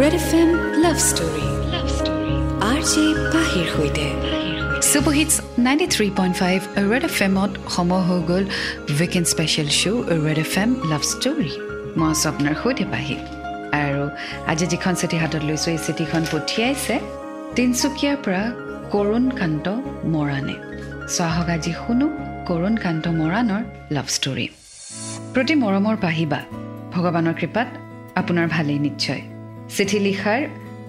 Red F M love story R J পাহিৰ সৈতে ninety three point five Red F এমত সময় হৈ গ'ল weekend special show' Red F M love story মই আছোঁ আপোনাৰ সৈতে পাহি আৰু আজি যিখন চিঠি হাতত লৈছোঁ এই চিঠিখন পঠিয়াইছে তিনিচুকীয়াৰ পৰা কৰুণ কান্ত মৰাণে চাহক আজি শুনো কৰুণ কান্ত মৰাণৰ লাভ ষ্টৰী প্ৰতি মৰমৰ পাহিবা ভগৱানৰ কৃপাত আপোনাৰ ভালেই নিশ্চয়। চিঠি লিখাৰ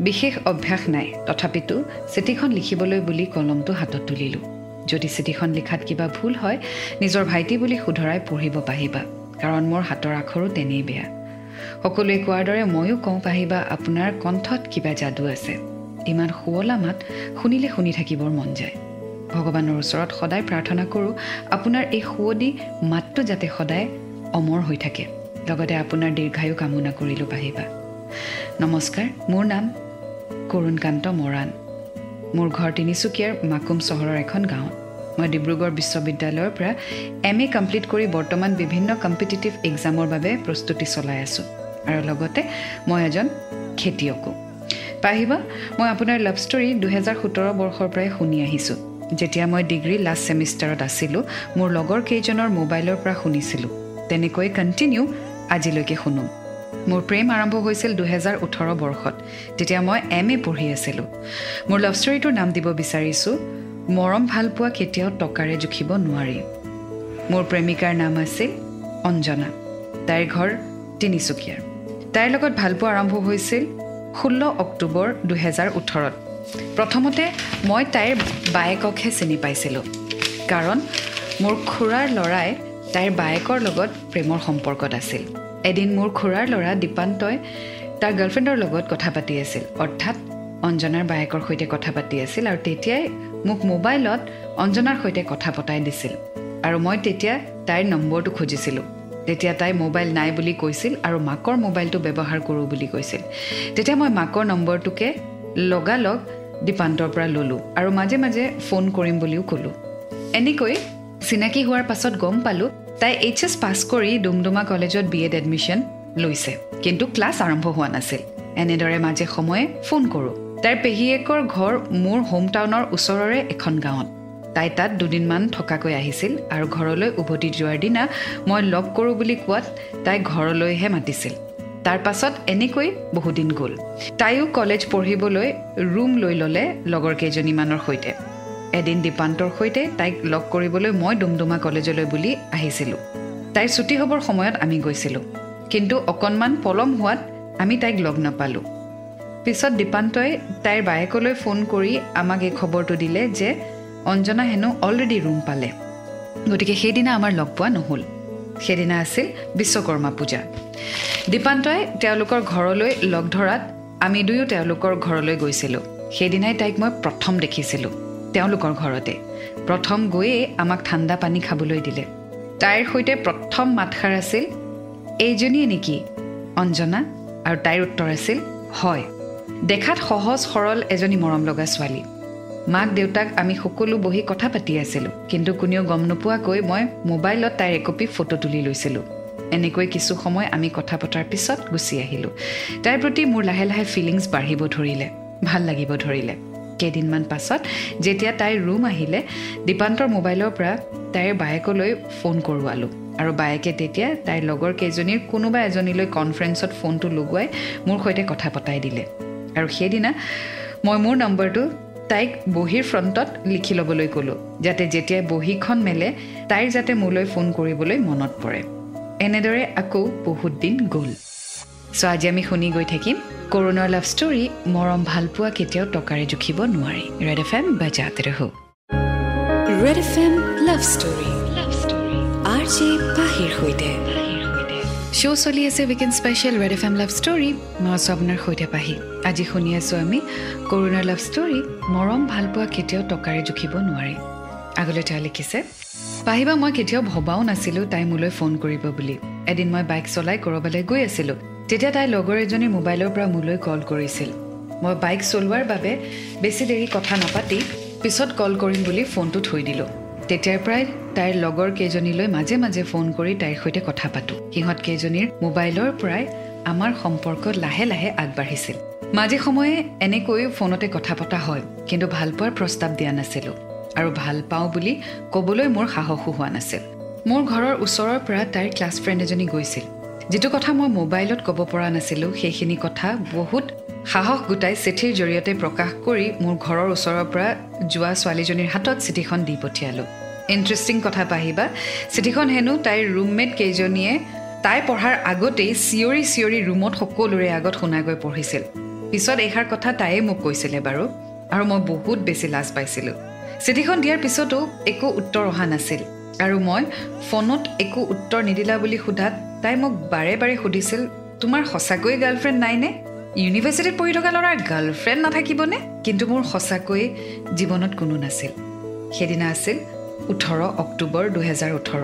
বিশেষ অভ্যাস নাই। তথাপিতো চিঠিখন লিখিবলৈ বুলি কলমটো হাতত তুলিলোঁ। যদি চিঠিখন লিখাত কিবা ভুল হয় নিজৰ ভাইটি বুলি শুধৰাই পঢ়িব পাহিবা কাৰণ মোৰ হাতৰ আখৰো তেনেই বেয়া। সকলোৱে কোৱাৰ দৰে ময়ো কওঁ পাহিবা আপোনাৰ কণ্ঠত কিবা যাদু আছে। ইমান শুৱলা মাত শুনিলে শুনি থাকিবৰ মন যায়। ভগৱানৰ ওচৰত সদায় প্ৰাৰ্থনা কৰোঁ আপোনাৰ এই শুৱদি মাতটো যাতে সদায় অমৰ হৈ থাকে। লগতে আপোনাৰ দীৰ্ঘায়ু কামনা কৰিলোঁ পাহিবা নমস্কাৰ মোৰ নাম কৰুণকান্ত মৰাণ। মোৰ ঘৰ তিনিচুকীয়াৰ মাকুম চহৰৰ এখন গাঁৱত। মই ডিব্ৰুগড় বিশ্ববিদ্যালয়ৰ পৰা এম এ কমপ্লিট কৰি বৰ্তমান বিভিন্ন কম্পিটিটিভ এক্সামৰ বাবে প্ৰস্তুতি চলাই আছোঁ। আৰু লগতে মই এজন খেতিয়কো। পাহিবা মই আপোনাৰ লাভ ষ্টৰী দুহেজাৰ সোতৰ বৰ্ষৰ পৰাই শুনি আহিছোঁ। যেতিয়া মই ডিগ্ৰী লাষ্ট ছেমিষ্টাৰত আছিলোঁ মোৰ লগৰ কেইজনৰ মোবাইলৰ পৰা শুনিছিলোঁ। তেনেকৈ কণ্টিনিউ আজিলৈকে শুনো। মোৰ প্ৰেম আৰম্ভ হৈছিল দুহেজাৰ ওঠৰ বৰ্ষত। তেতিয়া মই এম এ পঢ়ি আছিলোঁ। মোৰ লাভ ষ্টৰীটোৰ নাম দিব বিচাৰিছোঁ মৰম ভালপোৱা কেতিয়াও টকাৰে জুখিব নোৱাৰি। মোৰ প্ৰেমিকাৰ নাম আছিল অঞ্জনা। তাইৰ ঘৰ তিনিচুকীয়াৰ। তাইৰ লগত ভালপোৱা আৰম্ভ হৈছিল ষোল্ল অক্টোবৰ দুহেজাৰ ওঠৰত। প্ৰথমতে মই তাইৰ বায়েককহে চিনি পাইছিলোঁ কাৰণ মোৰ খুৰাৰ ল'ৰাই তাইৰ বায়েকৰ লগত প্ৰেমৰ সম্পৰ্কত আছিল। এদিন মোৰ খুৰাৰ ল'ৰা দীপান্তই তাৰ গাৰ্লফ্ৰেণ্ডৰ লগত কথা পাতি আছিল। অৰ্থাৎ অঞ্জনাৰ বায়েকৰ সৈতে কথা পাতি আছিল আৰু তেতিয়াই মোক মোবাইলত অঞ্জনাৰ সৈতে কথা পতাই দিছিল। আৰু মই তেতিয়া তাইৰ নম্বৰটো খুজিছিলোঁ। তেতিয়া তাই মোবাইল নাই বুলি কৈছিল আৰু মাকৰ মোবাইলটো ব্যৱহাৰ কৰোঁ বুলি কৈছিল। তেতিয়া মই মাকৰ নম্বৰটোকে লগালগ দীপান্তৰ পৰা ল'লোঁ আৰু মাজে মাজে ফোন কৰিম বুলিও ক'লোঁ। এনেকৈ চিনাকি হোৱাৰ পাছত গম পালোঁ তাই এইচ এছ পাছ কৰি ডুমডুমা কলেজত বি এড এডমিশ্যন লৈছে। কিন্তু ক্লাছ আৰম্ভ হোৱা নাছিল। এনেদৰে মাজে সময়ে ফোন কৰোঁ। তাইৰ পেহীয়েকৰ ঘৰ মোৰ হোম টাউনৰ ওচৰৰে এখন গাঁৱত। তাই তাত দুদিনমান থকাকৈ আহিছিল আৰু ঘৰলৈ উভতি যোৱাৰ দিনা মই লগ কৰোঁ বুলি কোৱাত তাই ঘৰলৈহে মাতিছিল। তাৰ পাছত এনেকৈ বহুদিন গ'ল। তাইও কলেজ পঢ়িবলৈ ৰুম লৈ ল'লে লগৰ কেইজনীমানৰ সৈতে। এদিন দীপান্তৰ সৈতে তাইক লগ কৰিবলৈ মই ডুমডুমা কলেজলৈ বুলি আহিছিলোঁ। তাইৰ ছুটি হ'বৰ সময়ত আমি গৈছিলোঁ। কিন্তু অকণমান পলম হোৱাত আমি তাইক লগ নাপালোঁ। পিছত দীপান্তই তাইৰ বায়েকলৈ ফোন কৰি আমাক এই খবৰটো দিলে যে অঞ্জনা হেনো অলৰেডি ৰুম পালে। গতিকে সেইদিনা আমাৰ লগ পোৱা নহ'ল। সেইদিনা আছিল বিশ্বকৰ্মা পূজা। দীপান্তই তেওঁলোকৰ ঘৰলৈ লগ ধৰাত আমি দুয়ো তেওঁলোকৰ ঘৰলৈ গৈছিলোঁ। সেইদিনাই তাইক মই প্ৰথম দেখিছিলোঁ। তেওঁলোকৰ ঘৰতে। প্ৰথম গৈয়ে আমাক ঠাণ্ডা পানী খাবলৈ দিলে। তাইৰ সৈতে প্ৰথম মাতষাৰ আছিল এইজনীয়ে নেকি? অঞ্জনা আৰু তাইৰ উত্তৰ আছিল হয়। দেখাত সহজ সৰল এজনী মৰম লগা ছোৱালী। মাক দেউতাক আমি সকলো বহি কথা পাতি আছিলোঁ কিন্তু কোনেও গম নোপোৱাকৈ মই মোবাইলত তাইৰ একপি ফটো তুলি লৈছিলোঁ। এনেকৈ কিছু সময় আমি কথা পতাৰ পিছত গুচি আহিলোঁ। তাইৰ প্ৰতি মোৰ লাহে লাহে ফিলিংছ বাঢ়িব ধৰিলে ভাল লাগিব ধৰিলে। কেইদিনমান পাছত যেতিয়া তাইৰ ৰুম আহিলে দীপান্তৰ মোবাইলৰ পৰা তাইৰ বায়েকলৈ ফোন কৰোৱালোঁ। আৰু বায়েকে তেতিয়া তাইৰ লগৰ কেইজনীৰ কোনোবা এজনীলৈ কনফাৰেঞ্চত ফোনটো লগোৱাই মোৰ সৈতে কথা পতাই দিলে। আৰু সেইদিনা মই মোৰ নম্বৰটো তাইক বহীৰ ফ্ৰণ্টত লিখি ল'বলৈ ক'লোঁ যাতে যেতিয়াই বহীখন মেলে তাইৰ যাতে মোলৈ ফোন কৰিবলৈ মনত পৰে। এনেদৰে আকৌ বহুত দিন গ'ল। চ' আজি আমি শুনি গৈ থাকিম। কৰোণাৰ লাভ ষ্টৰী মৰম ভালপোৱা কেতিয়াও টকাৰে জুখিব নোৱাৰি। ৰেড এফ এম বাজাত ৰহো। Red F M love story love story R J পাহিৰ সৈতে। শ্ব' চলি আছে weekend special Red F M love story মই আছোঁ আপোনাৰ সৈতে পাহি। আজি শুনি আছোঁ আমি কৰোণাৰ লাভ ষ্টৰী মৰম ভালপোৱা কেতিয়াও টকাৰে জুখিব নোৱাৰি। আগলৈ তেওঁ লিখিছে পাহিবা মই কেতিয়াও ভবাও নাছিলোঁ তাই মোলৈ ফোন কৰিব বুলি। এদিন মই বাইক চলাই ক'ৰবালৈ গৈ আছিলোঁ। তেতিয়া তাই লগৰ এজনীৰ মোবাইলৰ পৰা মোলৈ কল কৰিছিল। মই বাইক চলোৱাৰ বাবে বেছি দেৰি কথা নাপাতি পিছত কল কৰিম বুলি ফোনটো থৈ দিলোঁ। তেতিয়াৰ পৰাই তাইৰ লগৰ কেইজনীলৈ মাজে মাজে ফোন কৰি তাইৰ সৈতে কথা পাতোঁ। সিহঁত কেইজনীৰ মোবাইলৰ পৰাই আমাৰ সম্পৰ্ক লাহে লাহে আগবাঢ়িছিল। মাজে সময়ে এনেকৈ ফোনতে কথা পতা হয় কিন্তু ভালপোৱাৰ প্ৰস্তাৱ দিয়া নাছিলোঁ আৰু ভাল পাওঁ বুলি ক'বলৈ মোৰ সাহসো হোৱা নাছিল। মোৰ ঘৰৰ ওচৰৰ পৰা তাইৰ ক্লাছ ফ্ৰেণ্ড এজনী গৈছিল। যিটো কথা মই মোবাইলত ক'ব পৰা নাছিলোঁ সেইখিনি কথা বহুত সাহস গোটাই চিঠিৰ জৰিয়তে প্ৰকাশ কৰি মোৰ ঘৰৰ ওচৰৰ পৰা যোৱা ছোৱালীজনীৰ হাতত চিঠিখন দি পঠিয়ালোঁ। ইণ্টাৰেষ্টিং কথা পাহিবা চিঠিখন হেনো তাইৰ ৰুমমেট কেইজনীয়ে তাই পঢ়াৰ আগতেই চিঞৰি চিঞৰি ৰুমত সকলোৰে আগত শুনাগৈ পঢ়িছিল। পিছত এইষাৰ কথা তাইয়ে মোক কৈছিলে বাৰু আৰু মই বহুত বেছি লাজ পাইছিলোঁ। চিঠিখন দিয়াৰ পিছতো একো উত্তৰ অহা নাছিল আৰু মই ফোনত একো উত্তৰ নিদিলা বুলি সোধাত তাই মোক বাৰে বাৰে সুধিছিল তোমাৰ সঁচাকৈয়ে গাৰ্লফ্ৰেণ্ড নাইনে? ইউনিভাৰ্চিটিত পঢ়ি থকা ল'ৰাৰ গাৰ্লফ্ৰেণ্ড নাথাকিবনে? কিন্তু মোৰ সঁচাকৈয়ে জীৱনত কোনো নাছিল। সেইদিনা আছিল ওঠৰ অক্টোবৰ দুহেজাৰ ওঠৰ।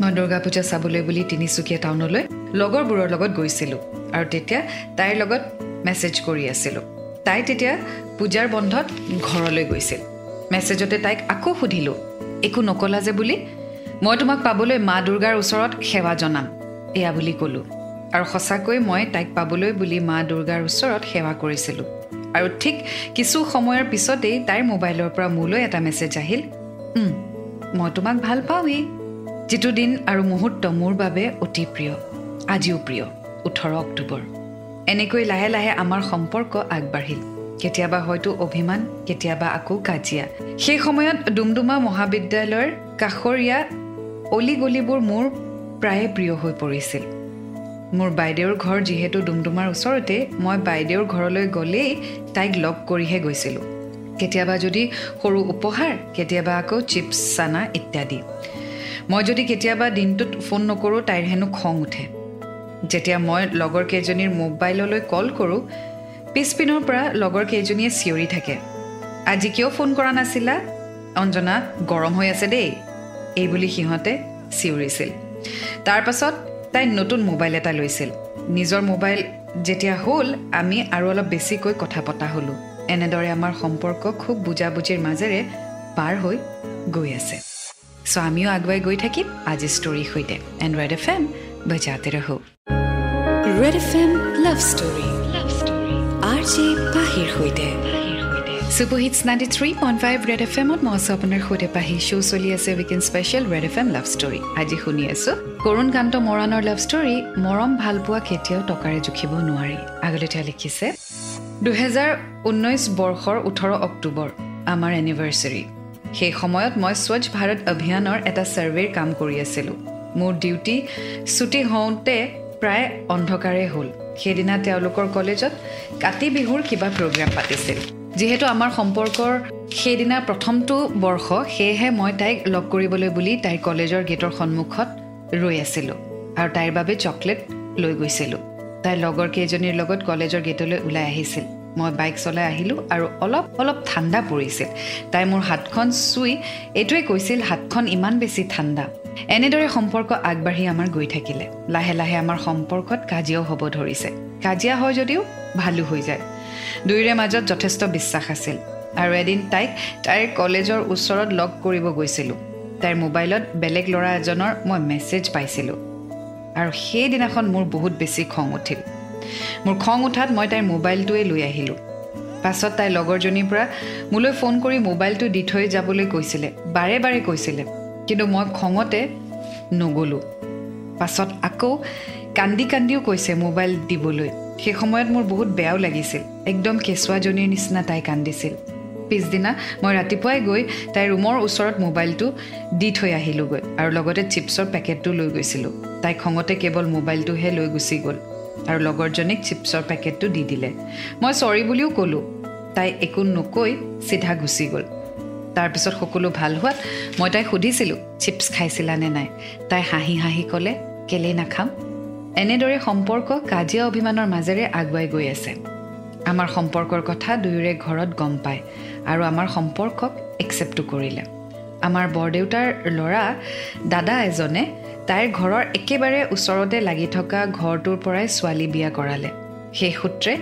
মই দুৰ্গা পূজা চাবলৈ বুলি তিনিচুকীয়া টাউনলৈ লগৰবোৰৰ লগত গৈছিলোঁ আৰু তেতিয়া তাইৰ লগত মেছেজ কৰি আছিলোঁ। তাই তেতিয়া পূজাৰ বন্ধত ঘৰলৈ গৈছিল। মেছেজতে তাইক আকৌ সুধিলোঁ একো নকলা যে বুলি? মই তোমাক পাবলৈ মা দুৰ্গাৰ ওচৰত সেৱা জনাম। এয়া বুলি ক'লোঁ। আৰু সঁচাকৈ মই তাইক পাবলৈ বুলি মা দুৰ্গাৰ ওচৰত সেৱা কৰিছিলোঁ। আৰু ঠিক কিছু সময়ৰ পিছতেই তাইৰ মোবাইলৰ পৰা মোলৈ এটা মেছেজ আহিল মই তোমাক ভাল পাওঁৱেই। যিটো দিন আৰু মুহূৰ্ত মোৰ বাবে অতি প্ৰিয় আজিও প্ৰিয় ওঠৰ অক্টোবৰ এনেকৈ লাহে লাহে আমাৰ সম্পৰ্ক আগবাঢ়িল। কেতিয়াবা হয়তো অভিমান কেতিয়াবা আকৌ কাজিয়া। সেই সময়ত ডুমডুমা মহাবিদ্যালয়ৰ কাষৰীয়া অলি গলিবোৰ মোৰ প্ৰায়ে প্ৰিয় হৈ পৰিছিল। মোৰ বাইদেউৰ ঘৰ যিহেতু ডুমডুমাৰ ওচৰতে মই বাইদেউৰ ঘৰলৈ গ'লেই তাইক লগ কৰিহে গৈছিলোঁ। কেতিয়াবা যদি সৰু উপহাৰ কেতিয়াবা আকৌ চিপছ চানা ইত্যাদি। মই যদি কেতিয়াবা দিনটোত ফোন নকৰোঁ তাইৰ হেনো খং উঠে। যেতিয়া মই লগৰ কেইজনীৰ মোবাইললৈ কল কৰোঁ পিছপিনৰ পৰা লগৰ কেইজনীয়ে চিঞৰি থাকে। আজি কিয় ফোন কৰা নাছিলা? অঞ্জনা গৰম হৈ আছে দেই। এই বুলি সিহঁতে চিঞৰিছিল। তাৰপাছত তাই নতুন মোবাইল এটা লৈছিল। নিজৰ মোবাইল যেতিয়া হ'ল আমি আৰু অলপ বেছিকৈ কথা পতা হ'লোঁ। এনেদৰে আমাৰ সম্পৰ্ক খুব বুজাবুজিৰ মাজেৰে পাৰ হৈ গৈ আছে। চ' আমিও আগুৱাই গৈ থাকিম আজি ষ্টৰীৰ সৈতে। এণ্ড ৰেড এফ এম বজাতে ৰহো। Red F M love story love story R J পাহিৰ সৈতে। Superhits ninety three point five Red F এমত মই আছোঁ আপোনাৰ সৈতে পাহি। শ্ব' চলি আছে weekend special Red F M love story আজি শুনি আছোঁ কৰুণ কান্ত মৰাণৰ লাভ ষ্টৰী মৰম ভালপোৱা কেতিয়াও টকাৰে জুখিব নোৱাৰি। আগলৈ তেওঁ লিখিছে দুহেজাৰ ঊনৈছ বৰ্ষৰ ওঠৰ অক্টোবৰ আমাৰ এনিভাৰ্চেৰী সেই সময়ত মই স্বচ্ছ ভাৰত অভিযানৰ এটা ছাৰ্ভেৰ কাম কৰি আছিলোঁ। মোৰ ডিউটি ছুটি হওঁতে প্ৰায় অন্ধকাৰে হ'ল। সেইদিনা তেওঁলোকৰ কলেজত কাতি বিহুৰ কিবা প্ৰগ্ৰাম পাতিছিল। যিহেতু আমাৰ সম্পৰ্কৰ সেইদিনা প্ৰথমটো বৰ্ষ সেয়েহে মই তাইক লগ কৰিবলৈ বুলি তাইৰ কলেজৰ গেটৰ সন্মুখত ৰৈ আছিলোঁ আৰু তাইৰ বাবে চকলেট লৈ গৈছিলোঁ। তাইৰ লগৰ কেইজনীৰ লগত কলেজৰ গেটলৈ ওলাই আহিছিল। মই বাইক চলাই আহিলোঁ আৰু অলপ অলপ ঠাণ্ডা পৰিছিল। তাই মোৰ হাতখন চুই এইটোৱে কৈছিল হাতখন ইমান বেছি ঠাণ্ডা। এনেদৰে সম্পৰ্ক আগবাঢ়ি আমাৰ গৈ থাকিলে। লাহে লাহে আমাৰ সম্পৰ্কত কাজিয়াও হ'ব ধৰিছে। কাজিয়া হয় যদিও ভালো হৈ যায়। দুয়োৰে মাজত যথেষ্ট বিশ্বাস আছিল। আৰু এদিন তাইক তাইৰ কলেজৰ ওচৰত লগ কৰিব গৈছিলোঁ। তাইৰ মোবাইলত বেলেগ ল'ৰা এজনৰ মই মেছেজ পাইছিলোঁ। আৰু সেইদিনাখন মোৰ বহুত বেছি খং উঠিল। মোৰ খং উঠাত মই তাইৰ মোবাইলটোৱে লৈ আহিলোঁ। পাছত তাইৰ লগৰজনীৰ পৰা মোলৈ ফোন কৰি মোবাইলটো দি থৈ যাবলৈ কৈছিলে। বাৰে বাৰে কৈছিলে। কিন্তু মই খঙতে নগ'লোঁ। পাছত আকৌ কান্দি কান্দিও কৈছে মোবাইল দিবলৈ। সেই সময়ত মোৰ বহুত বেয়াও লাগিছিল। একদম কেঁচুৱাজনীৰ নিচিনা তাই কান্দিছিল। পিছদিনা মই ৰাতিপুৱাই গৈ তাইৰ ৰুমৰ ওচৰত মোবাইলটো দি থৈ আহিলোঁগৈ আৰু লগতে চিপছৰ পেকেটটো লৈ গৈছিলোঁ। তাই খঙতে কেৱল মোবাইলটোহে লৈ গুচি গ'ল আৰু লগৰজনীক চিপছৰ পেকেটটো দি দিলে। মই চৰি বুলিও ক'লোঁ। তাই একো নকৈ চিধা গুচি গ'ল। তাৰপিছত সকলো ভাল হোৱাত মই তাইক সুধিছিলোঁ চিপছ খাইছিলানে নাই? তাই হাঁহি হাঁহি ক'লে কেলেই নাখাম? এনেদৰে সম্পৰ্ক কাজিয়া অভিমানৰ মাজেৰে আগুৱাই গৈ আছে। আমাৰ সম্পৰ্কৰ কথা দুয়োৰে ঘৰত গম পায় আৰু আমাৰ সম্পৰ্কক একচেপ্টো কৰিলে। আমাৰ বৰদেউতাৰ ল'ৰা দাদা এজনে তাইৰ ঘৰৰ একেবাৰে ওচৰতে লাগি থকা ঘৰটোৰ পৰাই ছোৱালী বিয়া কৰালে। সেই সূত্ৰে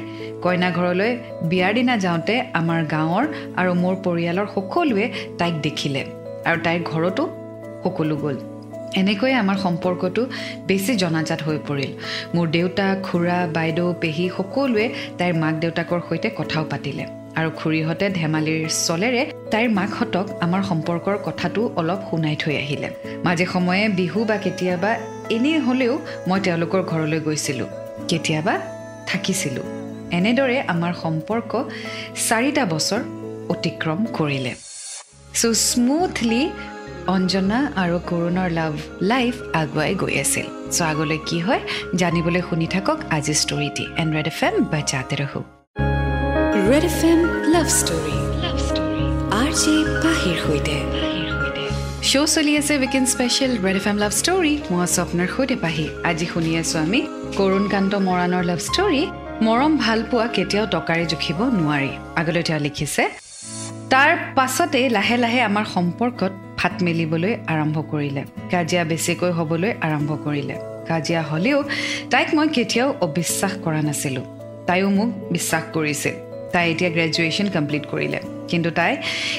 কইনা ঘৰলৈ বিয়াৰ দিনা যাওঁতে আমাৰ গাঁৱৰ আৰু মোৰ পৰিয়ালৰ সকলোৱে তাইক দেখিলে আৰু তাইৰ ঘৰতো সকলো গ'ল। এনেকৈয়ে আমাৰ সম্পৰ্কটো বেছি জনাজাত হৈ পৰিল। মোৰ দেউতা খুৰা বাইদেউ পেহী সকলোৱে তাইৰ মাক দেউতাকৰ সৈতে কথাও পাতিলে। আৰু খুৰীহঁতে ধেমালিৰ চলেৰে তাইৰ মাকহঁতক আমাৰ সম্পৰ্কৰ কথাটো অলপ শুনাই থৈ আহিলে। মাজে সময়ে বিহু বা কেতিয়াবা এনেই হ'লেও মই তেওঁলোকৰ ঘৰলৈ গৈছিলোঁ। কেতিয়াবা থাকিছিলোঁ। এনেদৰে আমাৰ সম্পৰ্ক চাৰিটা বছৰ অতিক্ৰম কৰিলে। চ' স্মুথলি অঞ্জনা আৰু কৰুণৰ লাভ লাইফ আগুৱাই গৈ আছিল। চ' আগলৈ কি হয় জানিবলৈ শুনি থাকক আজি ষ্টৰিটি এণ্ড ৰেড এফ এম বা জাতে ৰহো। Red F M love story. Love story. R J পাহিৰ সৈতে। শ্ব' চলি আছে weekend special Red F M love story. মই আছোঁ আপোনাৰ সৈতে পাহি। আজি শুনি আছোঁ আমি কৰুণকান্ত মৰাণৰ লাভ ষ্টৰি মৰম ভাল পোৱা কেতিয়াও টকাৰে জুখিব নোৱাৰি। আগলৈ তেওঁ লিখিছে তাৰ পাছতে লাহে লাহে আমাৰ সম্পৰ্কত ফাট মেলিবলৈ আৰম্ভ কৰিলে। কাজিয়া বেছিকৈ হ'বলৈ আৰম্ভ কৰিলে। কাজিয়া হ'লেও তাইক মই কেতিয়াও অবিশ্বাস কৰা নাছিলোঁ। তাইও মোক বিশ্বাস কৰিছিল। তাই এতিয়া গ্ৰেজুৱেশ্যন কমপ্লিট কৰিলে। কিন্তু তাই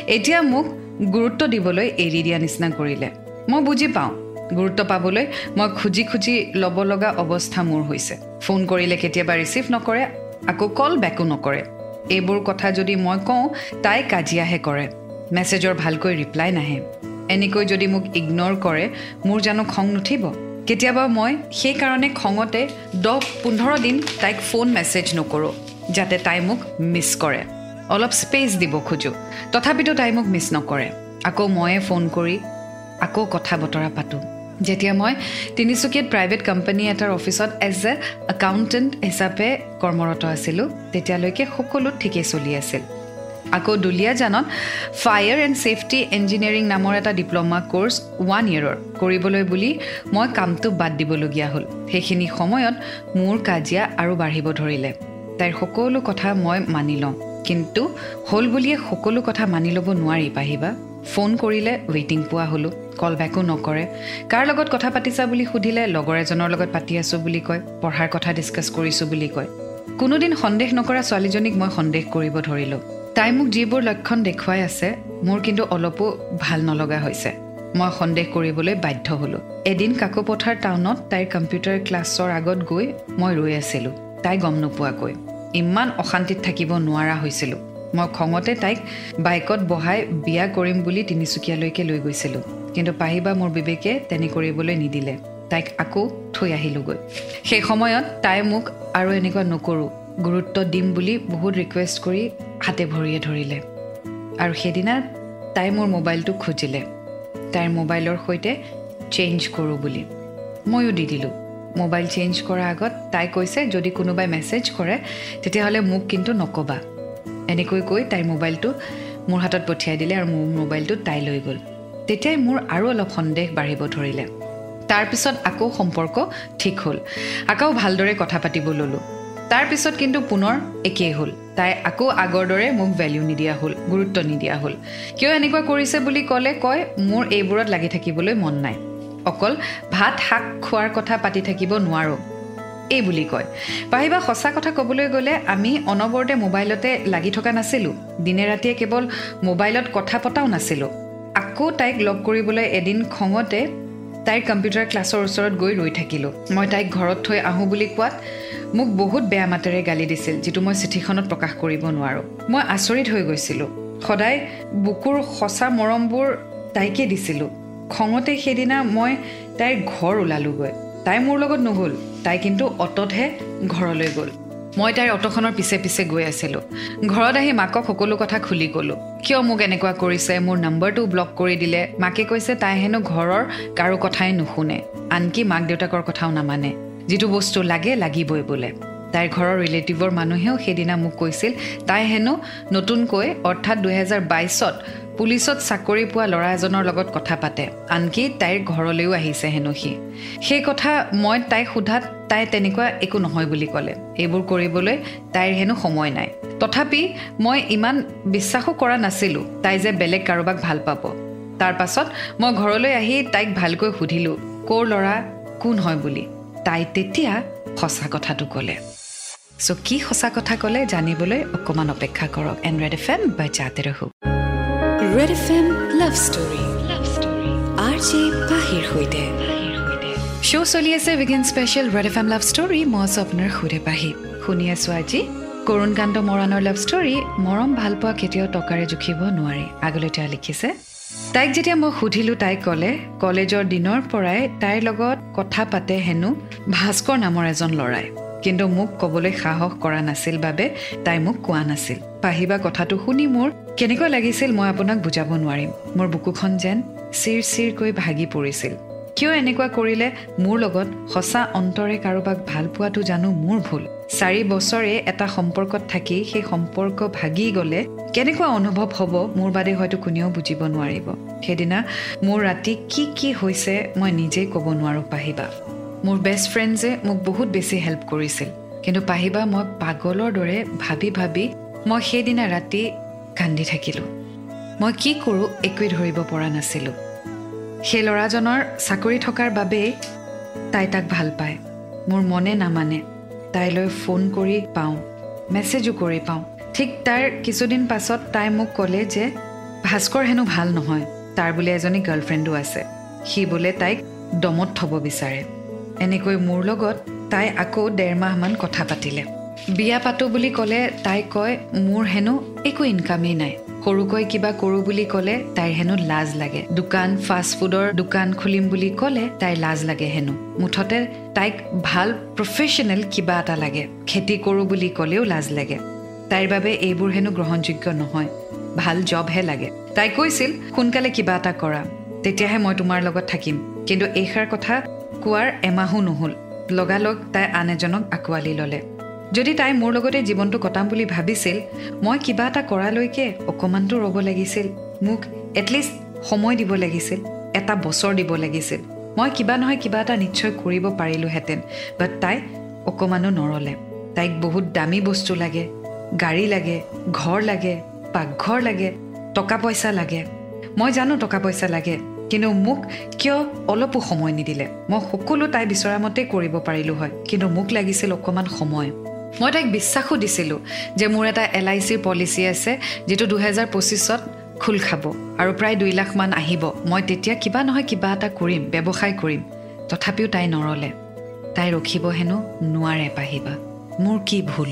এতিয়া মোক গুৰুত্ব দিবলৈ এৰি দিয়া নিচিনা কৰিলে। মই বুজি পাওঁ। গুৰুত্ব পাবলৈ মই খুজি খুজি ল'ব লগা অৱস্থা মোৰ হৈছে। ফোন কৰিলে কেতিয়াবা ৰিচিভ নকৰে আকৌ কল বেকো নকৰে। এইবোৰ কথা যদি মই কওঁ তাই কাজিয়াহে কৰে। মেছেজৰ ভালকৈ ৰিপ্লাই নাহে। এনেকৈ যদি মোক ইগন'ৰ কৰে মোৰ জানো খং নুঠিব। কেতিয়াবা মই সেইকাৰণে খঙতে দহ পোন্ধৰ দিন তাইক ফোন মেছেজ নকৰোঁ যাতে তাই মোক মিছ কৰে। অলপ স্পেচ দিব খোজোঁ। তথাপিতো তাই মোক মিছ নকৰে। আকৌ ময়ে ফোন কৰি আকৌ কথা বতৰা পাতোঁ। যেতিয়া মই তিনিচুকীয়াত প্ৰাইভেট কোম্পানী এটাৰ অফিচত এজ এ একাউণ্টেণ্ট হিচাপে কৰ্মৰত আছিলোঁ তেতিয়ালৈকে সকলো ঠিকেই চলি আছিল। আকৌ দুলীয়াজানত ফায়াৰ এণ্ড ছেফটি ইঞ্জিনিয়াৰিং নামৰ এটা ডিপ্ল'মা কোৰ্চ ওৱান ইয়েৰৰ কৰিবলৈ বুলি মই কামটো বাদ দিবলগীয়া হ'ল। সেইখিনি সময়ত মোৰ কাজিয়া আৰু বাঢ়িব ধৰিলে। তাইৰ সকলো কথা মই মানি লওঁ। কিন্তু হ'ল বুলিয়ে সকলো কথা মানি ল'ব নোৱাৰি পাহিবা। ফোন কৰিলে ৱেইটিং পোৱা হ'লোঁ কল বেকো নকৰে। কাৰ লগত কথা পাতিছা বুলি সুধিলে লগৰ এজনৰ লগত পাতি আছোঁ বুলি কয় পঢ়াৰ কথা ডিছকাছ কৰিছোঁ বুলি কয়। কোনোদিন সন্দেহ নকৰা ছোৱালীজনীক মই সন্দেহ কৰিব ধৰিলোঁ। তাই মোক যিবোৰ লক্ষণ দেখুৱাই আছে মোৰ কিন্তু অলপো ভাল নলগা হৈছে। মই সন্দেহ কৰিবলৈ বাধ্য হ'লোঁ। এদিন কাকোপথাৰ টাউনত তাইৰ কম্পিউটাৰ ক্লাছৰ আগত গৈ মই ৰৈ আছিলোঁ। তাই গম নোপোৱাকৈ। ইমান অশান্তিত থাকিব নোৱাৰা হৈছিলোঁ। মই খঙতে তাইক বাইকত বহাই বিয়া কৰিম বুলি তিনিচুকীয়ালৈকে লৈ গৈছিলোঁ। কিন্তু পাহিবা মোৰ বিবেকে তেনে কৰিবলৈ নিদিলে। তাইক আকৌ থৈ আহিলোঁগৈ। সেই সময়ত তাই মোক আৰু এনেকুৱা নকৰোঁ। গুৰুত্ব দিম বুলি বহুত ৰিকুৱেষ্ট কৰি হাতে ভৰিয়ে ধৰিলে। আৰু সেইদিনা তাই মোৰ মোবাইলটো খুজিলে। তাইৰ মোবাইলৰ সৈতে চেঞ্জ কৰোঁ বুলি। ময়ো দি দিলোঁ। মোবাইল চেঞ্জ কৰাৰ আগত তাই কৈছে যদি কোনোবাই মেছেজ কৰে তেতিয়াহ'লে মোক কিন্তু নক'বা। এনেকৈ কৈ তাইৰ মোবাইলটো মোৰ হাতত পঠিয়াই দিলে আৰু মোৰ মোবাইলটো তাই লৈ গ'ল। তেতিয়াই মোৰ আৰু অলপ সন্দেহ বাঢ়িব ধৰিলে। তাৰপিছত আকৌ সম্পৰ্ক ঠিক হ'ল। আকৌ ভালদৰে কথা পাতিব ল'লোঁ। তাৰপিছত কিন্তু পুনৰ একেই হ'ল। তাই আকৌ আগৰ দৰে মোক ভেলিউ নিদিয়া হ'ল গুৰুত্ব নিদিয়া হ'ল। কিয় এনেকুৱা কৰিছে বুলি ক'লে কয় মোৰ এইবোৰত লাগি থাকিবলৈ মন নাই। অকল ভাত শাক খোৱাৰ কথা পাতি থাকিব নোৱাৰোঁ এই বুলি কয়। পাহিবা সঁচা কথা ক'বলৈ গ'লে আমি অনবৰতে মোবাইলতে লাগি থকা নাছিলোঁ। দিনে ৰাতিয়ে কেৱল মোবাইলত কথা পতাও নাছিলোঁ। আকৌ তাইক লগ কৰিবলৈ এদিন খঙতে তাইৰ কম্পিউটাৰ ক্লাছৰ ওচৰত গৈ ৰৈ থাকিলোঁ। মই তাইক ঘৰত থৈ আহোঁ বুলি কোৱাত মোক বহুত বেয়া মাতেৰে গালি দিছিল যিটো মই চিঠিখনত প্ৰকাশ কৰিব নোৱাৰোঁ। মই আচৰিত হৈ গৈছিলোঁ। সদায় বুকুৰ সঁচা মৰমবোৰ তাইকে দিছিলোঁ। খঙতে সেইদিনা মই তাইৰ ঘৰ ওলালোগৈ। তাই মোৰ লগত নগ'ল তাই কিন্তু অটতহে ঘৰলৈ গ'ল। মই তাইৰ অট'খনৰ পিছে পিছে গৈ আছিলোঁ। ঘৰত আহি মাকক সকলো কথা খুলি ক'লোঁ কিয় মোক এনেকুৱা কৰিছে মোৰ নম্বৰটো ব্লক কৰি দিলে? মাকে কৈছে তাই হেনো ঘৰৰ কাৰো কথাই নুশুনে। আনকি মাক দেউতাকৰ কথাও নামানে। যিটো বস্তু লাগে লাগিবই বোলে। তাইৰ ঘৰৰ ৰিলেটিভৰ মানুহেও সেইদিনা মোক কৈছিল তাই হেনো নতুনকৈ অৰ্থাৎ দুহেজাৰ বাইছত পুলিচত চাকৰি পোৱা ল'ৰা এজনৰ লগত কথা পাতে। আনকি তাইৰ ঘৰলৈও আহিছে হেনো সি। সেই কথা মই তাইক সোধাত তাই তেনেকুৱা একো নহয় বুলি ক'লে। এইবোৰ কৰিবলৈ তাইৰ হেনো সময় নাই। তথাপি মই ইমান বিশ্বাসো কৰা নাছিলোঁ তাই যে বেলেগ কাৰোবাক ভাল পাব। তাৰ পাছত মই ঘৰলৈ আহি তাইক ভালকৈ সুধিলোঁ ক'ৰ ল'ৰা কোন হয় বুলি? তাই তেতিয়া সঁচা কথাটো ক'লে। চ' কি সঁচা কথা ক'লে জানিবলৈ অকণমান অপেক্ষা কৰক। এণ্ড ৰেড এফ এম বা জাতে ৰহো Red F M love story love story R J পাহিৰ সৈতে শ্ব' চলি আছে weekend special Red F M love story মই আছোঁ আপোনাৰ সুধে পাহি শুনি আছোঁ আজি কৰুণকান্ত মৰাণৰ লাভ ষ্টৰী মৰম ভাল পোৱা কেতিয়াও টকাৰে জুখিব নোৱাৰি। আগলৈ তেওঁ লিখিছে তাইক যেতিয়া মই সুধিলোঁ তাইক ক'লে কলেজৰ দিনৰ পৰাই তাইৰ লগত কথা পাতে হেনো ভাস্কৰ নামৰ এজন ল'ৰাই। কিন্তু মোক ক'বলৈ সাহস কৰা নাছিল বাবে তাই মোক কোৱা নাছিল। পাহিবা কথাটো শুনি মোৰ কেনেকুৱা লাগিছিল মই আপোনাক বুজাব নোৱাৰিম। মোৰ বুকুখন যেন চিৰ চিৰকৈ ভাগি পৰিছিল। কিয় এনেকুৱা কৰিলে? মোৰ লগত সঁচা অন্তৰে কাৰোবাক ভাল পোৱাটো জানো মোৰ ভুল। চাৰি বছৰে এটা সম্পৰ্কত থাকি সেই সম্পৰ্ক ভাগি গ'লে কেনেকুৱা অনুভৱ হ'ব মোৰ বাদে হয়তো কোনেও বুজিব নোৱাৰিব। সেইদিনা মোৰ ৰাতি কি কি হৈছে মই নিজেই ক'ব নোৱাৰোঁ পাহিবা। মোৰ বেষ্ট ফ্ৰেণ্ডছে মোক বহুত বেছি হেল্প কৰিছিল। কিন্তু পাহিবা মই পাগলৰ দৰে ভাবি ভাবি মই সেইদিনা ৰাতি কান্দি থাকিলোঁ। মই কি কৰোঁ একোৱে ধৰিব পৰা নাছিলোঁ। সেই ল'ৰাজনৰ চাকৰি থকাৰ বাবেই তাই তাক ভাল পায়। মোৰ মনে নামানে। তাইলৈ ফোন কৰি পাওঁ। মেছেজো কৰি পাওঁ। ঠিক তাৰ কিছুদিন পাছত তাই মোক ক'লে যে ভাস্কৰ হেনো ভাল নহয়। তাৰ বোলে এজনী গাৰ্লফ্ৰেণ্ডো আছে। সি বোলে তাইক দমত থ'ব বিচাৰে। এনেকৈ মোৰ লগত তাই আকৌ ডেৰ মাহমান কথা পাতিলে। বিয়া পাতো বুলি ক'লে তাই কয় মোৰ হেনো একো ইনকামেই নাই। সৰুকৈ কিবা কৰোঁ বুলি ক'লে তাইৰ হেনো লাজ লাগে। দোকান ফাষ্ট ফুডৰ দোকান খুলিম বুলি ক'লে তাইৰ লাজ লাগে হেনো। মুঠতে তাইক ভাল প্ৰফেশ্যনেল কিবা এটা লাগে। খেতি কৰোঁ বুলি ক'লেও লাজ লাগে। তাইৰ বাবে এইবোৰ হেনো গ্ৰহণযোগ্য নহয়। ভাল জবহে লাগে। তাই কৈছিল সোনকালে কিবা এটা কৰা। তেতিয়াহে মই তোমাৰ লগত থাকিম। কিন্তু এইষাৰ কথা কোৱাৰ এমাহো নহ'ল। লগালগ তাই আন এজনক আঁকোৱালি ল'লে। যদি তাই মোৰ লগতে জীৱনটো কটাম বুলি ভাবিছিল মই কিবা এটা কৰালৈকে অকণমানতো ৰ'ব লাগিছিল। মোক এটলিষ্ট সময় দিব লাগিছিল এটা বছৰ দিব লাগিছিল। মই কিবা নহয় কিবা এটা নিশ্চয় কৰিব পাৰিলোহেঁতেন। বাট তাই অকণমানো নৰলে। তাইক বহুত দামী বস্তু লাগে। গাড়ী লাগে ঘৰ লাগে পাকঘৰ লাগে টকা পইচা লাগে। মই জানো টকা পইচা লাগে কিন্তু মোক কিয় অলপো সময় নিদিলে? মই সকলো তাই বিচৰা মতেই কৰিব পাৰিলোঁ হয় কিন্তু মোক লাগিছিল অকণমান সময়। মই তাইক বিশ্বাসো দিছিলোঁ যে মোৰ এটা এল আই চিৰ পলিচি আছে যিটো দুহেজাৰ পঁচিছত খোল খাব আৰু প্ৰায় দুই লাখমান আহিব। মই তেতিয়া কিবা নহয় কিবা এটা কৰিম ব্যৱসায় কৰিম। তথাপিও তাই নৰলে। তাই ৰখিব হেনো নোৱাৰে পাহিবা। মোৰ কি ভুল?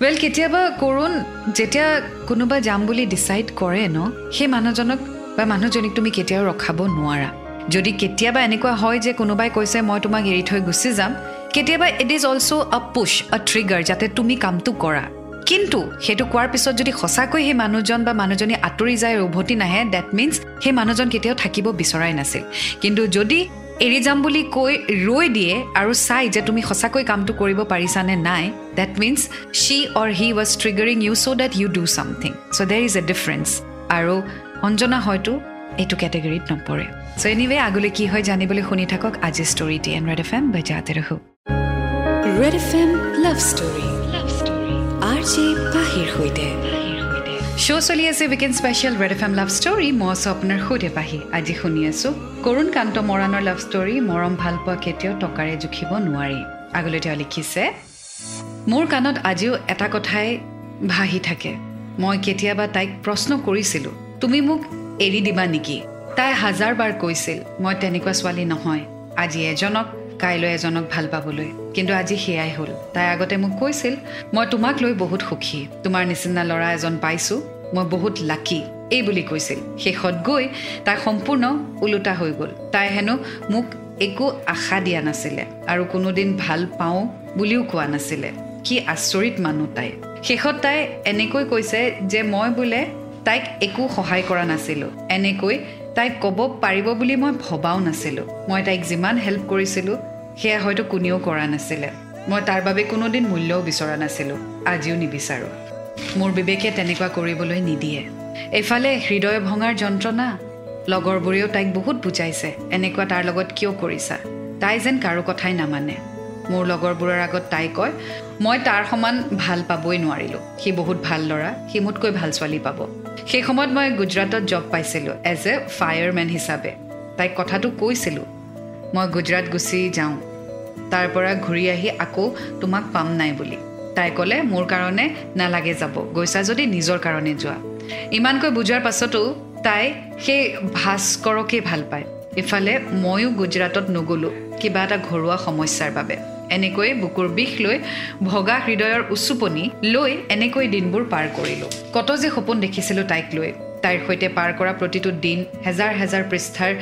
ৱেল কেতিয়াবা কৰোণ যেতিয়া কোনোবা যাম বুলি ডিচাইড কৰে ন সেই মানুহজনক বা মানুহজনীক তুমি কেতিয়াও ৰখাব নোৱাৰা। যদি কেতিয়াবা এনেকুৱা হয় যে কোনোবাই কৈছে মই তোমাক এৰি থৈ গুচি যাম কেতিয়াবা ইট ইজ অলছ' আ পুছ আ ট্ৰিগাৰ যাতে তুমি কামটো কৰা। কিন্তু সেইটো কোৱাৰ পিছত যদি সঁচাকৈ সেই মানুহজন বা মানুহজনী আঁতৰি যায় উভতি নাহে ডেট মিনছ সেই মানুহজন কেতিয়াও থাকিব বিচৰাই নাছিল। কিন্তু যদি এৰি যাম বুলি কৈ ৰৈ দিয়ে আৰু চাই যে তুমি সঁচাকৈ কামটো কৰিব পাৰিছানে নাই। That means she or he was triggering you so' that you do something so' there is a difference আৰু অঞ্জনা হয়তো এইটো কেটেগৰীত নপৰে। চ' এনিৱে আগলৈ কি হয় জানিবলৈ শুনি থাকক আজি ষ্টৰিটি এণ্ড ৰেড এফ এম বজাতে ৰহো Red F M love story love story R J পাহিৰ সৈতে। শ্ব' চলি আছে weekend special Red F M love story মই আছোঁ আপোনাৰ সৈতে পাহি। আজি শুনি আছোঁ কৰুণ কান্ত মৰাণৰ লাভ ষ্টৰী মৰম ভাল পোৱা কেতিয়াও টকাৰে জুখিব নোৱাৰি। আগলৈ তেওঁ লিখিছে মোৰ কাণত আজিও এটা কথাই ভাহি থাকে। মই কেতিয়াবা তাইক প্ৰশ্ন কৰিছিলোঁ তুমি মোক এৰি দিবা নেকি? তাই হাজাৰবাৰ কৈছিল মই তেনেকুৱা ছোৱালী নহয়। আজি এজনক কাইলৈ এজনক ভাল পাবলৈ। কিন্তু আজি সেয়াই হ'ল। তাই আগতে মোক কৈছিল মই তোমাক লৈ বহুত সুখী। তোমাৰ নিচিনা ল'ৰা এজন পাইছোঁ। মই বহুত লাকি। এই বুলি কৈছিল। শেষত গৈ তাই সম্পূৰ্ণ ওলোটা হৈ গ'ল। তাই হেনো মোক একো আশা দিয়া নাছিলে আৰু কোনোদিন ভাল পাওঁ বুলিও কোৱা নাছিলে। কি আচৰিত মানুহ তাই। শেষত তাই এনেকৈ কৈছে যে মই বোলে তাইক একো সহায় কৰা নাছিলোঁ। এনেকৈ তাইক ক'ব পাৰিব বুলি মই ভবাও নাছিলোঁ। মই তাইক যিমান হেল্প কৰিছিলোঁ সেয়া হয়তো কোনেও কৰা নাছিলে। মই তাৰ বাবে কোনোদিন মূল্যও বিচৰা নাছিলোঁ। আজিও নিবিচাৰোঁ। মোৰ বিবেকে তেনেকুৱা কৰিবলৈ নিদিয়ে। এইফালে হৃদয় ভঙাৰ যন্ত্ৰণা লগৰবোৰেও তাইক বহুত বুজাইছে এনেকুৱা তাৰ লগত কিয় কৰিছা? তাই যেন কাৰো কথাই নামানে। মোৰ লগৰবোৰৰ আগত তাই কয় মই তাৰ সমান ভাল পাবই নোৱাৰিলোঁ। সি বহুত ভাল ল'ৰা সি মোতকৈ ভাল ছোৱালী পাব। সেই সময়ত মই গুজৰাটত জব পাইছিলোঁ এজ এ ফায়াৰমেন হিচাপে। তাইক কথাটো কৈছিলোঁ মই গুজৰাট গুচি যাওঁ। তাৰ পৰা ঘূৰি আহি আকৌ তোমাক পাম নাই বুলি। তাই ক'লে মোৰ কাৰণে নালাগে যাব। গৈছা যদি নিজৰ কাৰণে যোৱা। ইমানকৈ বুজোৱাৰ পাছতো তাই সেই ভাস্কৰকেই ভাল পায়। ইফালে ময়ো গুজৰাটত নগ'লোঁ কিবা এটা ঘৰুৱা সমস্যাৰ বাবে। এনেকৈ বুকুৰ বিষ লৈ ভগা হৃদয়ৰ উচুপনি লৈ এনেকৈ দিনবোৰ পাৰ কৰিলোঁ। কত যে সপোন দেখিছিলোঁ তাইক লৈ। তাইৰ সৈতে পাৰ কৰা প্ৰতিটো দিন হেজাৰ হেজাৰ পৃষ্ঠাৰ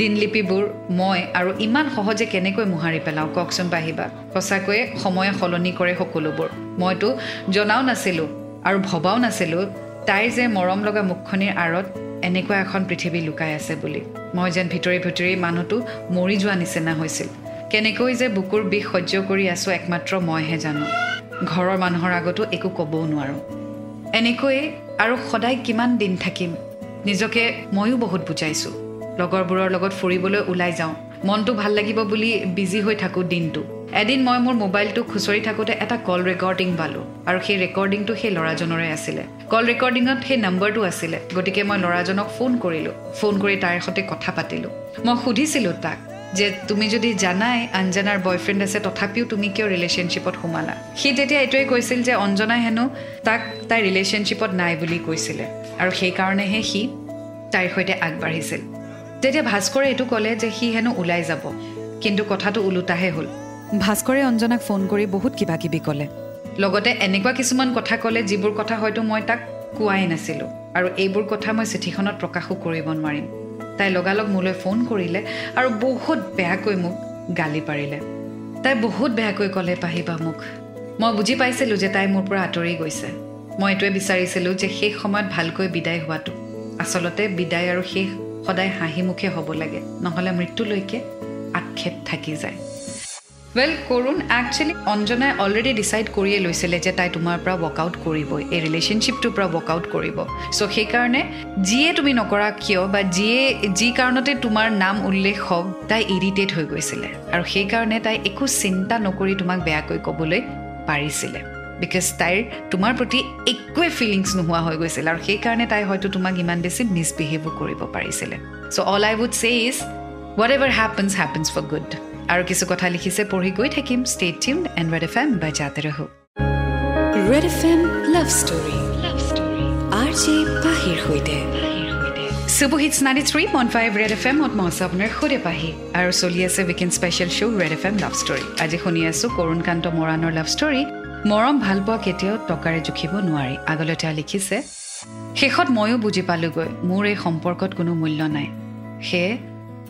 দিনলিপিবোৰ মই আৰু ইমান সহজে কেনেকৈ মোহাৰি পেলাওঁ? কওকচোন বাঢ়িবা সঁচাকৈয়ে সময়ে সলনি কৰে সকলোবোৰ। মইতো জনাও নাছিলোঁ আৰু ভবাও নাছিলোঁ তাইৰ যে মৰম লগা মুখখনিৰ আঁৰত এনেকুৱা এখন পৃথিৱী লুকাই আছে বুলি। মই যেন ভিতৰি ভিতৰি মানুহটো মৰি যোৱা নিচিনা হৈছিল। কেনেকৈ যে বুকুৰ বিষ সহ্য কৰি আছোঁ একমাত্ৰ মইহে জানো। ঘৰৰ মানুহৰ আগতো একো ক'বও নোৱাৰোঁ। এনেকৈয়ে আৰু সদায় কিমান দিন থাকিম? নিজকে ময়ো বহুত বুজাইছোঁ। লগৰবোৰৰ লগত ফুৰিবলৈ ওলাই যাওঁ। মনটো ভাল লাগিব বুলি বিজি হৈ থাকোঁ দিনটো। এদিন মই মোৰ মোবাইলটো খুচৰি থাকোঁতে এটা কল ৰেকৰ্ডিং পালোঁ আৰু সেই ৰেকৰ্ডিংটো সেই ল'ৰাজনৰে আছিলে। কল ৰেকৰ্ডিঙত সেই নম্বৰটো আছিলে। গতিকে মই ল'ৰাজনক ফোন কৰিলোঁ। ফোন কৰি তাইৰ সৈতে কথা পাতিলোঁ। মই সুধিছিলোঁ তাক যে তুমি যদি জানাই অঞ্জনাৰ বয়ফ্ৰেণ্ড আছে তথাপিও তুমি কিয় ৰিলেশ্যনশ্বিপত সোমালা? সি তেতিয়া এইটোৱে কৈছিল যে অঞ্জনাই হেনো তাক তাই ৰিলেশ্যনশ্বিপত নাই বুলি কৈছিলে। আৰু সেইকাৰণেহে সি তাইৰ সৈতে আগবাঢ়িছিল। তেতিয়া ভাস্কৰে এইটো ক'লে যে সি হেনো ওলাই যাব। কিন্তু কথাটো ওলোটাহে হ'ল। ভাস্কৰে অঞ্জনাক ফোন কৰি বহুত কিবা কিবি ক'লে। লগতে এনেকুৱা কিছুমান কথা ক'লে যিবোৰ কথা হয়তো মই তাক কোৱাই নাছিলোঁ। আৰু এইবোৰ কথা মই চিঠিখনত প্ৰকাশো কৰিব নোৱাৰিম। তাই লগালগ মোলৈ ফোন কৰিলে আৰু বহুত বেয়াকৈ মোক গালি পাৰিলে। তাই বহুত বেয়াকৈ ক'লে পাহিবা মোক। মই বুজি পাইছিলোঁ যে তাই মোৰ পৰা আঁতৰি গৈছে। মই এইটোৱে বিচাৰিছিলোঁ যে শেষ সময়ত ভালকৈ বিদায় হোৱাটো। আচলতে বিদায় আৰু শেষ সদায় হাঁহিমুখে হ'ব লাগে নহ'লে মৃত্যুলৈকে আক্ষেপ থাকি যায়। ৱেল কৰোণ একচুৱেলি অঞ্জনাই অলৰেডি ডিচাইড কৰিয়ে লৈছিলে যে তাই তোমাৰ পৰা ৱৰ্কআউট কৰিবই এই ৰিলেশ্যনশ্বিপটোৰ পৰা ৱৰ্কআউট কৰিব চ' সেইকাৰণে যিয়ে তুমি নকৰা কিয় বা যিয়ে যি কাৰণতে তোমাৰ নাম উল্লেখ হওক তাই ইৰিটেট হৈ গৈছিলে আৰু সেইকাৰণে তাই একো চিন্তা নকৰি তোমাক বেয়াকৈ ক'বলৈ পাৰিছিলে বিকজ তাইৰ তোমাৰ প্ৰতি একোৱে ফিলিংছ নোহোৱা হৈ গৈছিল আৰু সেইকাৰণে তাই হয়তো তোমাক ইমান বেছি মিছবিহেভো কৰিব পাৰিছিলে so' all I would say is whatever happens happens for good আৰু কিছু কথা লিখিছে পঢ়ি গৈ থাকিম। Stay tuned and Red F M বাই জাতে ৰহো। Red F M love story love story R J পাহিৰ সৈতে ninety three point five Red F এমত মই আছোঁ আপোনাৰ সৈতে পাহি। আৰু চলি আছে weekend special show' Red F M love story আজি শুনি আছোঁ কৰোণকান্ত মৰাণৰ লাভ ষ্টৰী মৰম ভাল পোৱা কেতিয়াও টকাৰে জুখিব নোৱাৰি। আগলৈ তেওঁ লিখিছে শেষত ময়ো বুজি পালোগৈ। মোৰ এই সম্পৰ্কত কোনো মূল্য নাই। সেয়ে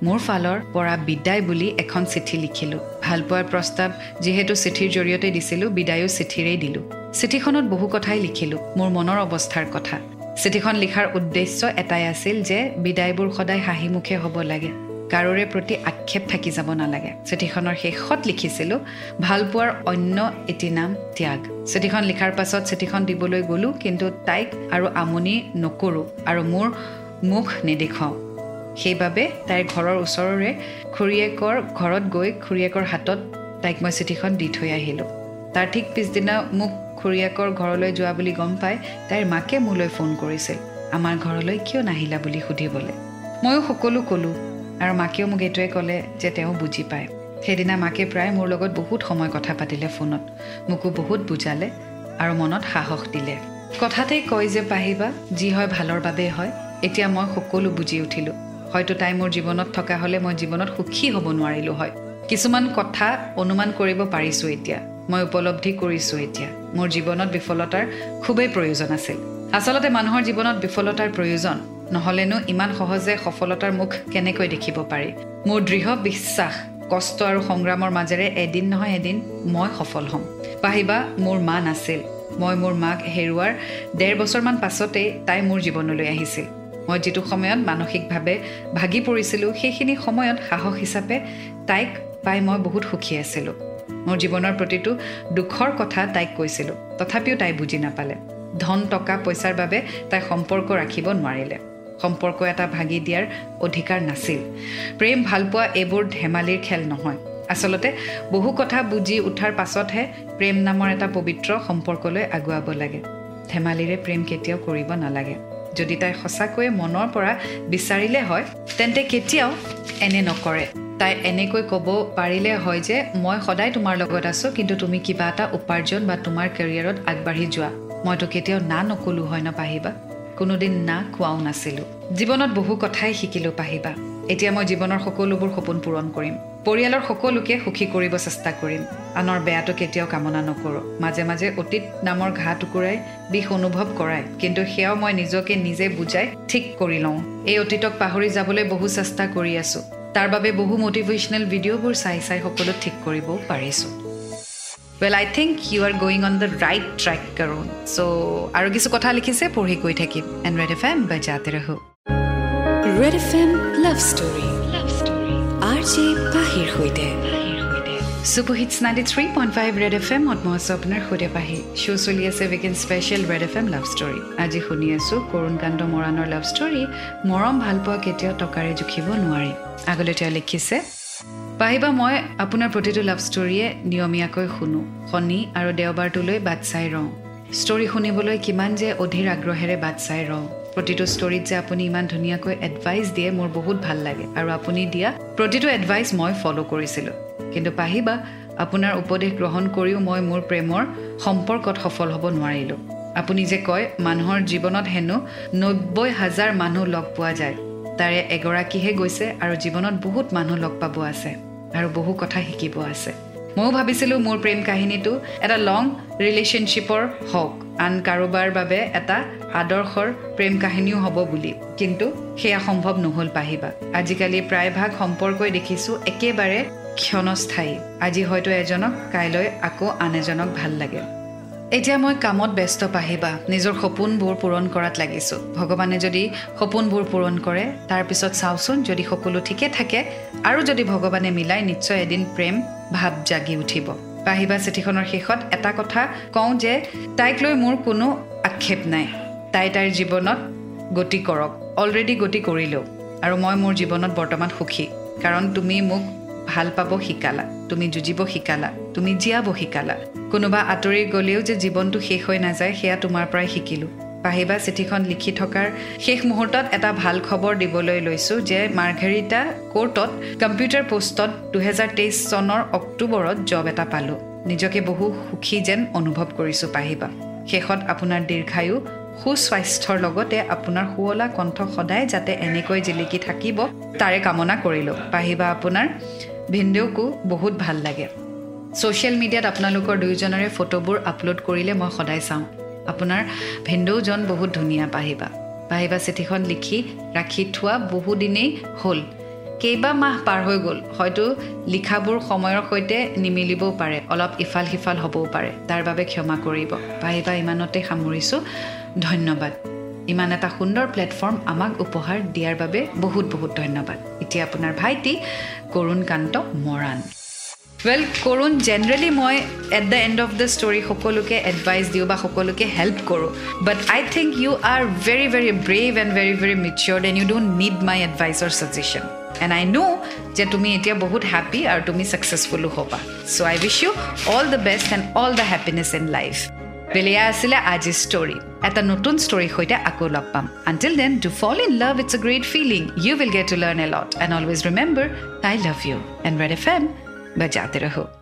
মোৰ ফালৰ পৰা বিদায় বুলি এখন চিঠি লিখিলোঁ। ভালপোৱাৰ প্ৰস্তাৱ যিহেতু চিঠিৰ জৰিয়তে দিছিলোঁ বিদায়ো চিঠিৰেই দিলোঁ। চিঠিখনত বহু কথাই লিখিলোঁ মোৰ মনৰ অৱস্থাৰ কথা। চিঠিখন লিখাৰ উদ্দেশ্য এটাই আছিল যে বিদায়বোৰ সদায় হাঁহিমুখে হ'ব লাগে। কাৰোৰে প্ৰতি আক্ষেপ থাকি যাব নালাগে। চিঠিখনৰ শেষত লিখিছিলোঁ ভালপোৱাৰ অন্য এটি নাম ত্যাগ। চিঠিখন লিখাৰ পাছত চিঠিখন দিবলৈ গ'লোঁ কিন্তু তাইক আৰু আমনি নকৰোঁ আৰু মোৰ মুখ নেদেখুৱাওঁ। সেইবাবে তাইৰ ঘৰৰ ওচৰৰে খুৰীয়েকৰ ঘৰত গৈ খুৰীয়েকৰ হাতত তাইক মই চিঠিখন দি থৈ আহিলোঁ। তাৰ ঠিক পিছদিনা মোক খুৰীয়েকৰ ঘৰলৈ যোৱা বুলি গম পাই তাইৰ মাকে মোলৈ ফোন কৰিছিল আমাৰ ঘৰলৈ কিয় নাহিলা বুলি সুধিবলৈ? ময়ো সকলো ক'লোঁ আৰু মাকেও মোক এইটোৱে ক'লে যে তেওঁ বুজি পায়। সেইদিনা মাকে প্ৰায় মোৰ লগত বহুত সময় কথা পাতিলে ফোনত মোকো বহুত বুজালে আৰু মনত সাহস দিলে। কথাতেই কয় যে পাহিবা যি হয় ভালৰ বাবেই হয় এতিয়া মই সকলো বুজি উঠিলোঁ। হয়তো তাই মোৰ জীৱনত থকা হ'লে মই জীৱনত সুখী হ'ব নোৱাৰিলোঁ হয়। কিছুমান কথা অনুমান কৰিব পাৰিছোঁ এতিয়া। মই উপলব্ধি কৰিছোঁ এতিয়া। মোৰ জীৱনত বিফলতাৰ খুবেই প্ৰয়োজন আছিল। আচলতে মানুহৰ জীৱনত বিফলতাৰ প্ৰয়োজন। নহ'লেনো ইমান সহজে সফলতাৰ মুখ কেনেকৈ দেখিব পাৰি? মোৰ দৃঢ় বিশ্বাস কষ্ট আৰু সংগ্ৰামৰ মাজেৰে এদিন নহয় এদিন মই সফল হ'ম। পাহিবা মোৰ মা নাছিল। মই মোৰ মাক হেৰুৱাৰ ডেৰ বছৰমান পাছতেই তাই মোৰ জীৱনলৈ আহিছিল। মই যিটো সময়ত মানসিকভাৱে ভাগি পৰিছিলোঁ সেইখিনি সময়ত সাহস হিচাপে তাইক পাই মই বহুত সুখী আছিলোঁ। মোৰ জীৱনৰ প্ৰতিটো দুখৰ কথা তাইক কৈছিলোঁ তথাপিও তাই বুজি নাপালে। ধন টকা পইচাৰ বাবে তাই সম্পৰ্ক ৰাখিব নোৱাৰিলে। সম্পৰ্ক এটা ভাগি দিয়াৰ অধিকাৰ নাছিল। প্ৰেম ভালপোৱা এইবোৰ ধেমালিৰ খেল নহয়। আচলতে বহু কথা বুজি উঠাৰ পাছতহে প্ৰেম নামৰ এটা পবিত্ৰ সম্পৰ্কলৈ আগুৱাব লাগে। ধেমালিৰে প্ৰেম কেতিয়াও কৰিব নালাগে। যদি তাই সঁচাকৈয়ে মনৰ পৰা বিচাৰিলে হয় তেন্তে কেতিয়াও এনে নকৰে। তাই এনেকৈ ক'ব পাৰিলে হয় যে মই সদায় তোমাৰ লগত আছোঁ কিন্তু তুমি কিবা এটা উপাৰ্জন বা তোমাৰ কেৰিয়াৰত আগবাঢ়ি যোৱা। মইতো কেতিয়াও না নক'লোঁ হয় ন পাহিবা? কোনোদিন না কোৱাও নাছিলোঁ। জীৱনত বহু কথাই শিকিলোঁ পাহিবা। এতিয়া মই জীৱনৰ সকলোবোৰ সপোন পূৰণ কৰিম। পৰিয়ালৰ সকলোকে সুখী কৰিব চেষ্টা কৰিম। আনৰ বেয়াটো কেতিয়াও কামনা নকৰোঁ। মাজে মাজে অতীত নামৰ ঘাঁ টুকুৰাই বিষ অনুভৱ কৰাই। কিন্তু সেয়াও মই নিজকে নিজে বুজাই ঠিক কৰি লওঁ। এই অতীতক পাহৰি যাবলৈ বহু চেষ্টা কৰি আছোঁ। তাৰ বাবে বহু মটিভেশ্যনেল ভিডিঅ'বোৰ চাই চাই সকলো ঠিক কৰিবও পাৰিছোঁ। Well I think you are going on the right track কৰোঁ চ' আৰু কিছু কথা লিখিছে পঢ়ি গৈ থাকিম। এণ্ড ৰেড এফ এম বাজাতে ৰহো। Red F M love story R J পাহিৰ সৈতে superhits ninety three point five Red F এমত মই আছোঁ আপোনাৰ সৈতে পাহি। শ্ব' চলি আছে weekend special Red F M love story আজি শুনি আছোঁ কৰোণকান্ত মৰাণৰ লাভ ষ্টৰী মৰম ভালপোৱা কেতিয়াও টকাৰে জুখিব নোৱাৰি। আগলৈ তেওঁ লিখিছে পাহিবা মই আপোনাৰ প্ৰতিটো লাভ ষ্টৰীয়ে নিয়মীয়াকৈ শুনো শনি আৰু দেওবাৰটোলৈ বাট চাই ৰওঁ। ষ্টৰী শুনিবলৈ কিমান যে অধীৰ আগ্ৰহেৰে বাট চাই ৰওঁ। প্ৰতিটো ষ্টৰীত যে আপুনি ইমান ধুনীয়াকৈ এডভাইচ দিয়ে মোৰ বহুত ভাল লাগে। আৰু আপুনি দিয়া প্ৰতিটো এডভাইচ মই ফ'ল' কৰিছিলোঁ। কিন্তু পাহিবা আপোনাৰ উপদেশ গ্ৰহণ কৰিও মই মোৰ প্ৰেমৰ সম্পৰ্কত সফল হ'ব নোৱাৰিলোঁ। আপুনি যে কয় মানুহৰ জীৱনত হেনো নব্বৈ হাজাৰ মানুহ লগ পোৱা যায়। তাৰে এগৰাকীহে গৈছে আৰু জীৱনত বহুত মানুহ লগ পাব আছে আৰু বহু কথা শিকিব আছে। ময়ো ভাবিছিলোঁ মোৰ প্ৰেম কাহিনীটো এটা লং ৰিলেশ্যনশ্বিপৰ হওক। আন কাৰোবাৰ বাবে এটা আদৰ্শৰ প্ৰেম কাহিনীও হ'ব বুলি। কিন্তু সেয়া সম্ভৱ নহ'ল পাহিবা। আজিকালি প্ৰায়ভাগ সম্পৰ্কই দেখিছোঁ একেবাৰে ক্ষণস্থায়ী। আজি হয়তো এজনক কাইলৈ আকৌ আন এজনক ভাল লাগে। এতিয়া মই কামত ব্যস্ত পাহিবা। নিজৰ সপোনবোৰ পূৰণ কৰাত লাগিছোঁ। ভগৱানে যদি সপোনবোৰ পূৰণ কৰে তাৰপিছত চাওঁচোন যদি সকলো ঠিকে থাকে আৰু যদি ভগৱানে মিলাই নিশ্চয় এদিন প্ৰেম ভাৱ জাগি উঠিব। পাহিবা চিঠিখনৰ শেষত এটা কথা কওঁ যে তাইক লৈ মোৰ কোনো আক্ষেপ নাই। তাই তাইৰ জীৱনত গতি কৰক। অলৰেডি গতি কৰিলেও আৰু মই মোৰ জীৱনত বৰ্তমান সুখী। কাৰণ তুমি মোক ভাল পাব শিকালা তুমি যুঁজিব শিকালা তুমি জীয়াব শিকালা। কোনোবা আঁতৰি গ'লেও যে জীৱনটো শেষ হৈ নাযায় সেয়া তোমাৰ পৰাই শিকিলোঁ। পাহিবা চিঠিখন লিখি থকাৰ শেষ মুহূৰ্তত এটা ভাল খবৰ দিবলৈ লৈছোঁ যে মাৰ্ঘেৰিটা কোৰ্টত কম্পিউটাৰ পোষ্টত দুহেজাৰ তেইছ চনৰ অক্টোবৰত জব এটা পালোঁ। নিজকে বহু সুখী যেন অনুভৱ কৰিছোঁ পাহিবা। শেষত আপোনাৰ দীৰ্ঘায়ু সুস্বাস্থ্যৰ লগতে আপোনাৰ শুৱলা কণ্ঠ সদায় যাতে এনেকৈ জিলিকি থাকিব তাৰে কামনা কৰিলোঁ। পাহিবা আপোনাৰ ভিনদেউকো বহুত ভাল লাগে। ছ'চিয়েল মিডিয়াত আপোনালোকৰ দুয়োজনৰে ফটোবোৰ আপলোড কৰিলে মই সদায় চাওঁ। আপোনাৰ ভিনদেউজন বহুত ধুনীয়া পাহিবা। পাহিবা চিঠিখন লিখি ৰাখি থোৱা বহুদিনেই হ'ল। কেইবা মাহ পাৰ হৈ গ'ল। হয়তো লিখাবোৰ সময়ৰ সৈতে নিমিলিবও পাৰে অলপ ইফাল সিফাল হ'বও পাৰে। তাৰ বাবে ক্ষমা কৰিব। পাহিবা ইমানতে সামৰিছোঁ। ধন্যবাদ। ইমান এটা সুন্দৰ প্লেটফৰ্ম আমাক উপহাৰ দিয়াৰ বাবে বহুত বহুত ধন্যবাদ। এতিয়া আপোনাৰ ভাইটি কৰোণকান্ত মৰাণ। ৱেল কৰোণ জেনেৰেলি মই at the end of the story সকলোকে এডভাইচ দিওঁ বা সকলোকে হেল্প কৰোঁ। But I think you are very very brave and very very matured and you don't need my advice or suggestion and I know যে তুমি এতিয়া বহুত happy আৰু তুমি ছাকচেছফুলো হ'বা। So' I wish you all the best and all the happiness in life বেলেগ আছিলে আজিৰ ষ্ট'ৰী এটা নতুন ষ্টৰীৰ সৈতে আকৌ লগ পাম। Until then to fall in love it's a great feeling you will get to learn a lot and always remember I love you and Red F M বাজাতে ৰহ'